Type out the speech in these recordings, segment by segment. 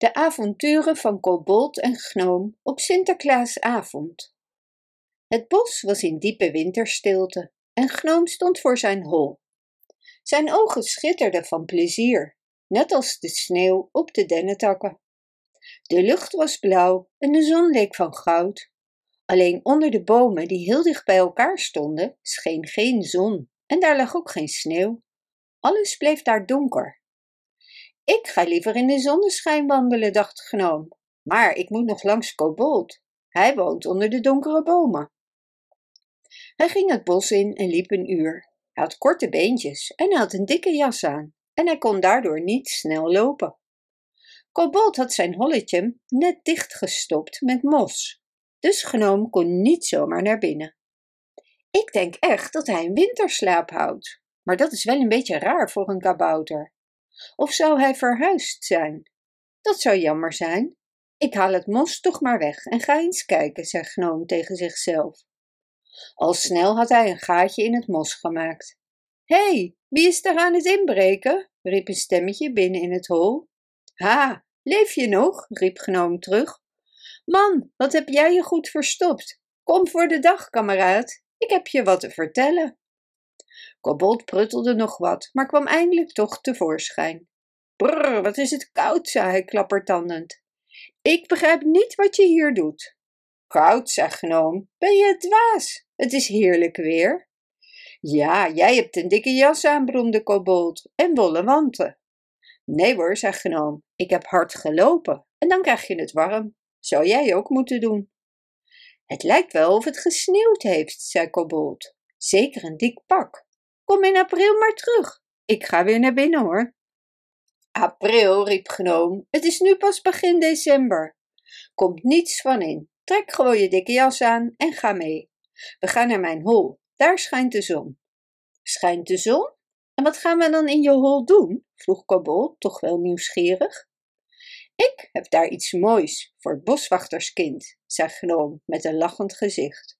De avonturen van Kobold en Gnoom op Sinterklaasavond. Het bos was in diepe winterstilte en Gnoom stond voor zijn hol. Zijn ogen schitterden van plezier, net als de sneeuw op de dennetakken. De lucht was blauw en de zon leek van goud. Alleen onder de bomen die heel dicht bij elkaar stonden, scheen geen zon en daar lag ook geen sneeuw. Alles bleef daar donker ik ga liever in de zonneschijn wandelen, dacht de gnoom. Maar ik moet nog langs Kobold. Hij woont onder de donkere bomen. Hij ging het bos in en liep een uur. Hij had korte beentjes en hij had een dikke jas aan. En hij kon daardoor niet snel lopen. Kobold had zijn holletje net dichtgestopt met mos. Dus Gnoom kon niet zomaar naar binnen. Ik denk echt dat hij een winterslaap houdt. Maar dat is wel een beetje raar voor een kabouter. Of zou hij verhuisd zijn? Dat zou jammer zijn. Ik haal het mos toch maar weg en ga eens kijken, zei Gnoom tegen zichzelf. Al snel had hij een gaatje in het mos gemaakt. Hé, hey, wie is er aan het inbreken? riep een stemmetje binnen in het hol. Ha, leef je nog? riep Gnoom terug. Man, wat heb jij je goed verstopt? Kom voor de dag, kameraad. Ik heb je wat te vertellen. Kobold pruttelde nog wat, maar kwam eindelijk toch tevoorschijn. Brrr, wat is het koud, zei hij klappertandend. Ik begrijp niet wat je hier doet. Koud, zei Gnoom. Ben je dwaas? Het is heerlijk weer. Ja, jij hebt een dikke jas aan, bromde Kobold, en wollen wanten. Nee hoor, zei Gnoom. Ik heb hard gelopen en dan krijg je het warm. Zou jij ook moeten doen. Het lijkt wel of het gesneeuwd heeft, zei Kobold. Zeker een dik pak. Kom in april maar terug. Ik ga weer naar binnen hoor. April, riep Gnoom. Het is nu pas begin december. Komt niets van in. Trek gewoon je dikke jas aan en ga mee. We gaan naar mijn hol. Daar schijnt de zon. Schijnt de zon? En wat gaan we dan in je hol doen? vroeg Kobold, toch wel nieuwsgierig. Ik heb daar iets moois voor het boswachterskind, zei Gnoom met een lachend gezicht.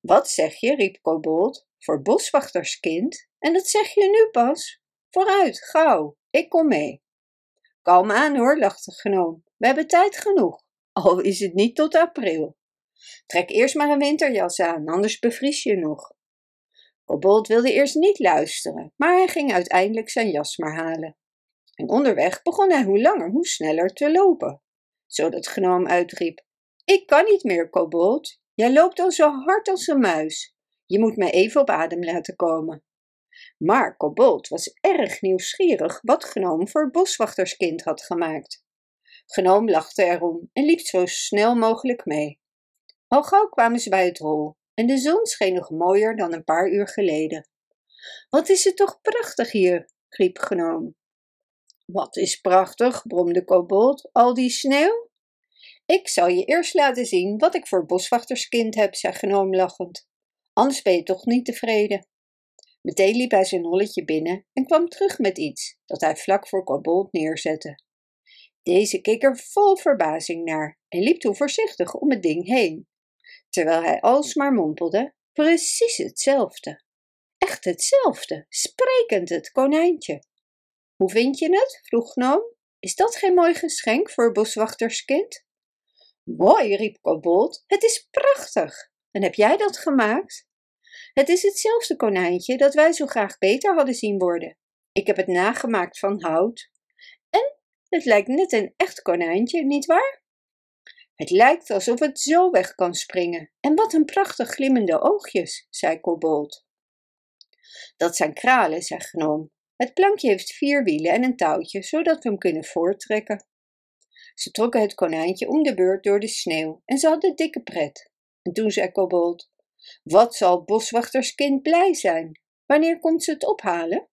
Wat zeg je? riep Kobold voor boswachterskind en dat zeg je nu pas? Vooruit, gauw, ik kom mee. Kalm aan hoor, lachte gnoom. We hebben tijd genoeg, al is het niet tot april. Trek eerst maar een winterjas aan, anders bevries je nog. Kobold wilde eerst niet luisteren, maar hij ging uiteindelijk zijn jas maar halen. En onderweg begon hij hoe langer hoe sneller te lopen, zodat Gnoom uitriep: Ik kan niet meer, Kobold. Jij loopt al zo hard als een muis. Je moet mij even op adem laten komen. Maar Kobold was erg nieuwsgierig wat Gnoom voor boswachterskind had gemaakt. Gnoom lachte erom en liep zo snel mogelijk mee. Al gauw kwamen ze bij het hol en de zon scheen nog mooier dan een paar uur geleden. Wat is het toch prachtig hier, riep Gnoom. Wat is prachtig, bromde Kobold, al die sneeuw? Ik zal je eerst laten zien wat ik voor boswachterskind heb, zei Gnoom lachend. Anders ben je toch niet tevreden. Meteen liep hij zijn holletje binnen en kwam terug met iets dat hij vlak voor Kobold neerzette. Deze keek er vol verbazing naar en liep toen voorzichtig om het ding heen, terwijl hij alsmaar mompelde: Precies hetzelfde. Echt hetzelfde, sprekend het konijntje. Hoe vind je het? vroeg Gnoom. Is dat geen mooi geschenk voor boswachterskind? Mooi, riep Kobold, het is prachtig. En heb jij dat gemaakt? Het is hetzelfde konijntje dat wij zo graag beter hadden zien worden. Ik heb het nagemaakt van hout. En het lijkt net een echt konijntje, nietwaar? Het lijkt alsof het zo weg kan springen. En wat een prachtig glimmende oogjes, zei Kobold. Dat zijn kralen, zei Gnoom. Het plankje heeft vier wielen en een touwtje, zodat we hem kunnen voorttrekken. Ze trokken het konijntje om de beurt door de sneeuw en ze hadden dikke pret. En toen zei Kobold, wat zal boswachterskind blij zijn? Wanneer komt ze het ophalen?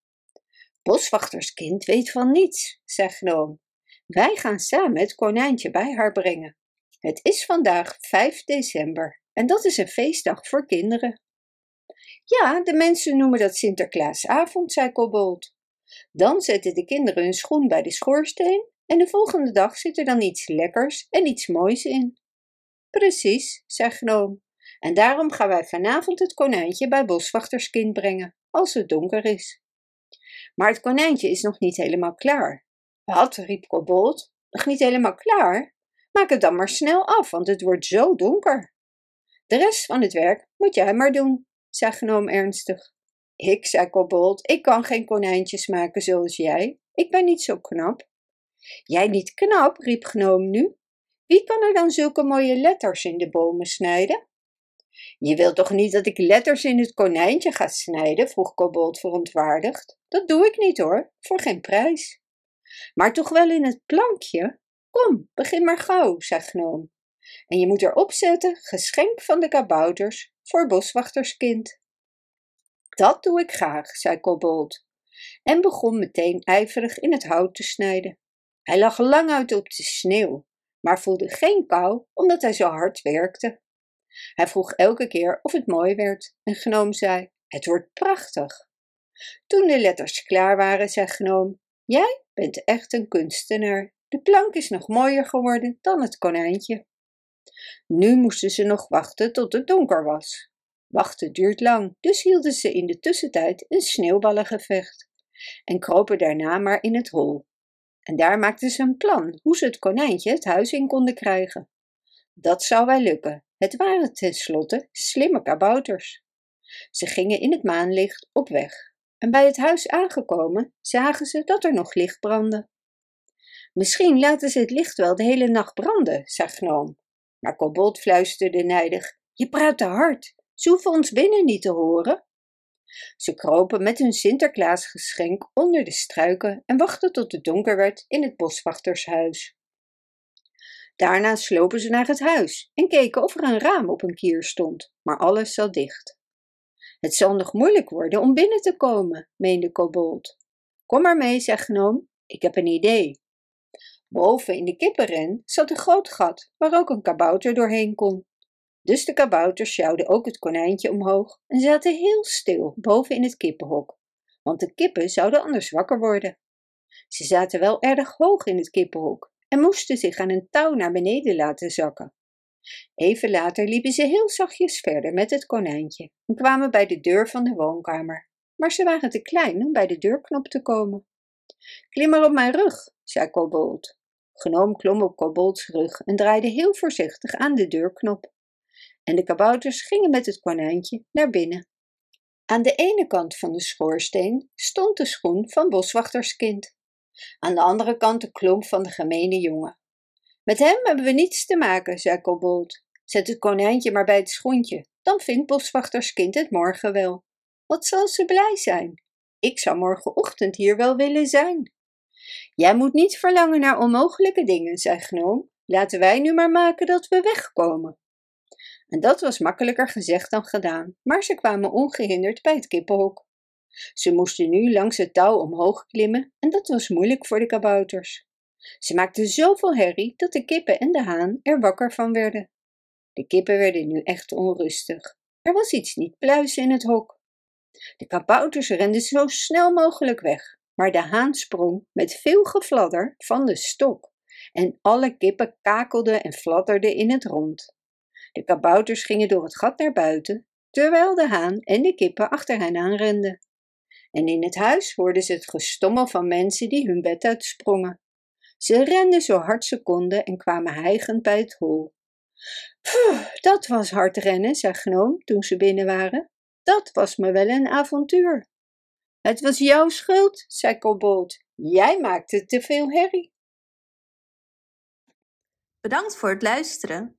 Boswachterskind weet van niets, zei Gnoom. Wij gaan samen het konijntje bij haar brengen. Het is vandaag 5 december en dat is een feestdag voor kinderen. Ja, de mensen noemen dat Sinterklaasavond, zei Kobold. Dan zetten de kinderen hun schoen bij de schoorsteen en de volgende dag zit er dan iets lekkers en iets moois in. Precies, zei Gnoom. En daarom gaan wij vanavond het konijntje bij boswachterskind brengen, als het donker is. Maar het konijntje is nog niet helemaal klaar. Wat, riep Kobold. nog niet helemaal klaar? Maak het dan maar snel af, want het wordt zo donker. De rest van het werk moet jij maar doen, zei Gnoom ernstig. Ik, zei Kobold, ik kan geen konijntjes maken zoals jij. Ik ben niet zo knap. Jij niet knap, riep Gnoom nu. Wie kan er dan zulke mooie letters in de bomen snijden? Je wilt toch niet dat ik letters in het konijntje ga snijden? vroeg Kobold verontwaardigd. Dat doe ik niet hoor, voor geen prijs. Maar toch wel in het plankje? Kom, begin maar gauw, zei Gnoom. En je moet erop zetten, geschenk van de kabouters voor boswachterskind. Dat doe ik graag, zei Kobold, en begon meteen ijverig in het hout te snijden. Hij lag lang uit op de sneeuw, maar voelde geen kou omdat hij zo hard werkte. Hij vroeg elke keer of het mooi werd en Gnoom zei: Het wordt prachtig. Toen de letters klaar waren, zei Gnoom: Jij bent echt een kunstenaar. De plank is nog mooier geworden dan het konijntje. Nu moesten ze nog wachten tot het donker was. Wachten duurt lang, dus hielden ze in de tussentijd een sneeuwballengevecht en kropen daarna maar in het hol. En daar maakten ze een plan hoe ze het konijntje het huis in konden krijgen. Dat zou wel lukken. Het waren tenslotte slimme kabouters. Ze gingen in het maanlicht op weg. En bij het huis aangekomen zagen ze dat er nog licht brandde. Misschien laten ze het licht wel de hele nacht branden, zei Gnoom. Maar Kobold fluisterde nijdig: Je praat te hard. Ze hoeven ons binnen niet te horen. Ze kropen met hun Sinterklaasgeschenk onder de struiken en wachten tot het donker werd in het boswachtershuis. Daarna slopen ze naar het huis en keken of er een raam op een kier stond, maar alles zat dicht. Het zal nog moeilijk worden om binnen te komen, meende Kobold. Kom maar mee, zei Gnoom, ik heb een idee. Boven in de kippenren zat een groot gat waar ook een kabouter doorheen kon. Dus de kabouters sjouwden ook het konijntje omhoog en zaten heel stil boven in het kippenhok, want de kippen zouden anders wakker worden. Ze zaten wel erg hoog in het kippenhok en moesten zich aan een touw naar beneden laten zakken. Even later liepen ze heel zachtjes verder met het konijntje en kwamen bij de deur van de woonkamer. Maar ze waren te klein om bij de deurknop te komen. Klim maar op mijn rug, zei Kobold. Genoom klom op Kobolds rug en draaide heel voorzichtig aan de deurknop. En de kabouters gingen met het konijntje naar binnen. Aan de ene kant van de schoorsteen stond de schoen van boswachterskind. Aan de andere kant de klomp van de gemene jongen. Met hem hebben we niets te maken, zei Kobold. Zet het konijntje maar bij het schoentje, dan vindt boswachterskind het morgen wel. Wat zal ze blij zijn? Ik zou morgenochtend hier wel willen zijn. Jij moet niet verlangen naar onmogelijke dingen, zei Gnoom. Laten wij nu maar maken dat we wegkomen. En dat was makkelijker gezegd dan gedaan, maar ze kwamen ongehinderd bij het kippenhok. Ze moesten nu langs het touw omhoog klimmen en dat was moeilijk voor de kabouters. Ze maakten zoveel herrie dat de kippen en de haan er wakker van werden. De kippen werden nu echt onrustig. Er was iets niet pluis in het hok. De kabouters renden zo snel mogelijk weg, maar de haan sprong met veel gefladder van de stok en alle kippen kakelden en fladderden in het rond. De kabouters gingen door het gat naar buiten, terwijl de haan en de kippen achter hen aanrenden. En in het huis hoorden ze het gestommel van mensen die hun bed uitsprongen. Ze renden zo hard ze konden en kwamen hijgend bij het hol. Pff, dat was hard rennen, zei Gnoom toen ze binnen waren. Dat was me wel een avontuur. Het was jouw schuld, zei Kobold. Jij maakte te veel herrie. Bedankt voor het luisteren.